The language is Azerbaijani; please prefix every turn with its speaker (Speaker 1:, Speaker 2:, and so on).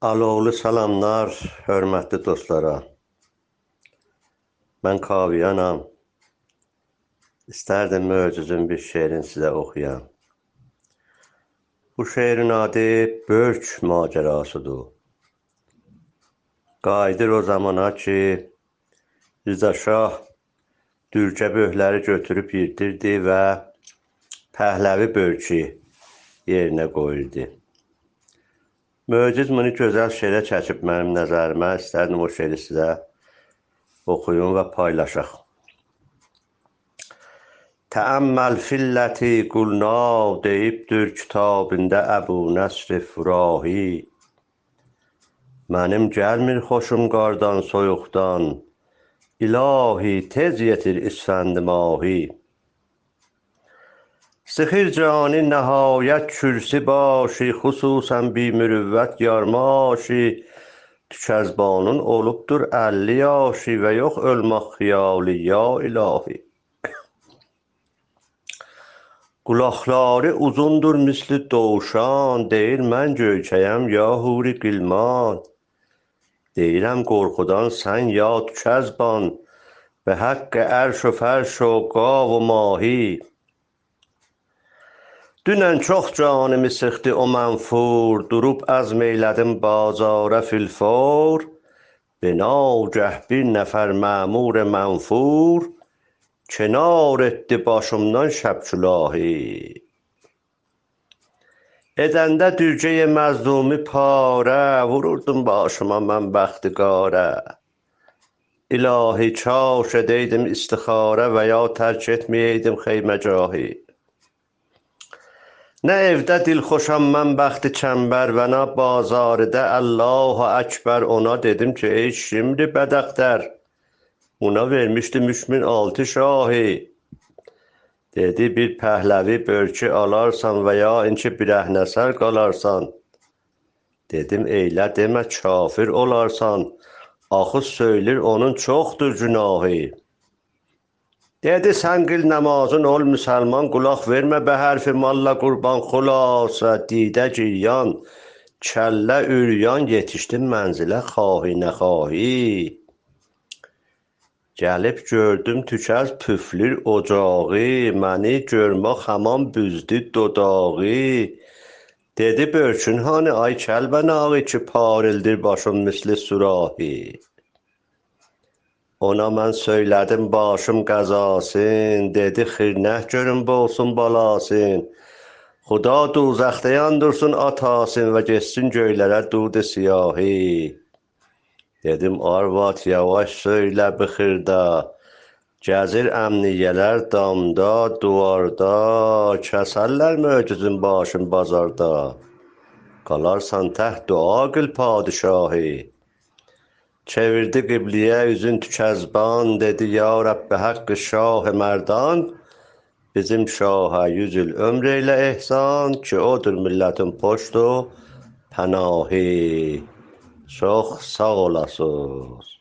Speaker 1: Alovlu salamlar, hörmətli dostlara. Mən Kaviyanam. İstərdim möcüzün bir şeirini sizə oxuyam. Bu şeirin adı Börk macərasıdır. Qayıdır o zamana ki, Rıza Şah dürcə böhləri götürüb yirdirdi və Pəhləvi börkü yerinə qoyurdu. Möcüz bunu gözəl şeirə çəkib mənim nəzərimə. İstərdim o şeiri sizə oxuyum və paylaşaq. Təəmməl filləti qulna deyibdir kitabında Əbu Nəsr Furahi. Mənim gəlmir xoşum qardan, soyuqdan. İlahi tez yetir isfənd mahi. Sıxır canı nəhayət kürsi başi, xüsusən bimürüvvət yarmaşi, tükəzbanın olubdur 50 yaşı və yox ölmək xiyali ya ilahi. Qulaqları uzundur misli dovşan, deyir mən göykəyəm ya huri qilman. Deyirəm qorxudan sən ya tükəzban, və həqqə ərş و fərş و qav و mahi. Dünən çox canımı sıxdı o mənfur, durub əzm eylədim bazara filfor. Binagah bir nəfər məmur mənfur, kənar etdi başımdan şəbkülahi. Edəndə dürcəyə məzlumi parə, vururdum başıma mən bəxtiqarə. İlahi kaş edəydim istixarə və ya tərk etməyəydim xeyməcahı. Nə evdə dilxoşam mən bəxti çəmbər və nə bazarda Allahu Əkbər ona dedim ki, ey şimdi bədəxtər. Ona vermişdim 3006 şahı. Dedi bir pəhləvi börkü alarsan və ya inki birəhnəsər qalarsan. Dedim eylə demə kafir olarsan. Axı söylir onun çoxdur günahı. Dedi sən qıl namazın ol müsəlman, qulaq vermə bə hərfi malla qurban xulasa didə giryan, kəllə üryan yetişdim mənzilə xahi nəxahi. Gəlib gördüm tükəz püflür ocağı, məni görmək haman büzdü dodağı. Dedi börkün hani ay kəlbənağı ki parildir başım misli surahi. Ona mən söylədim başım qəzasın, dedi xirnəh görüm bolsun balasın. Xuda duzəxdə yandırsın atasın və getsin göylərə dudu siyahi. Dedim arvad yavaş söylə bixirdə. Gəzir əmniyyələr damda, duvarda, kəsərlər möcüzün başın bazarda. Qalarsan təht dua qıl padişahı. Çevirdi qibliyə üzün tükəzban, dedi ya Rəbbi haqqı şah mərdan, bizim şaha yüz il ömr eylə ehsan ki, odur millətin poştu pənahi. Çox sağ olasınız.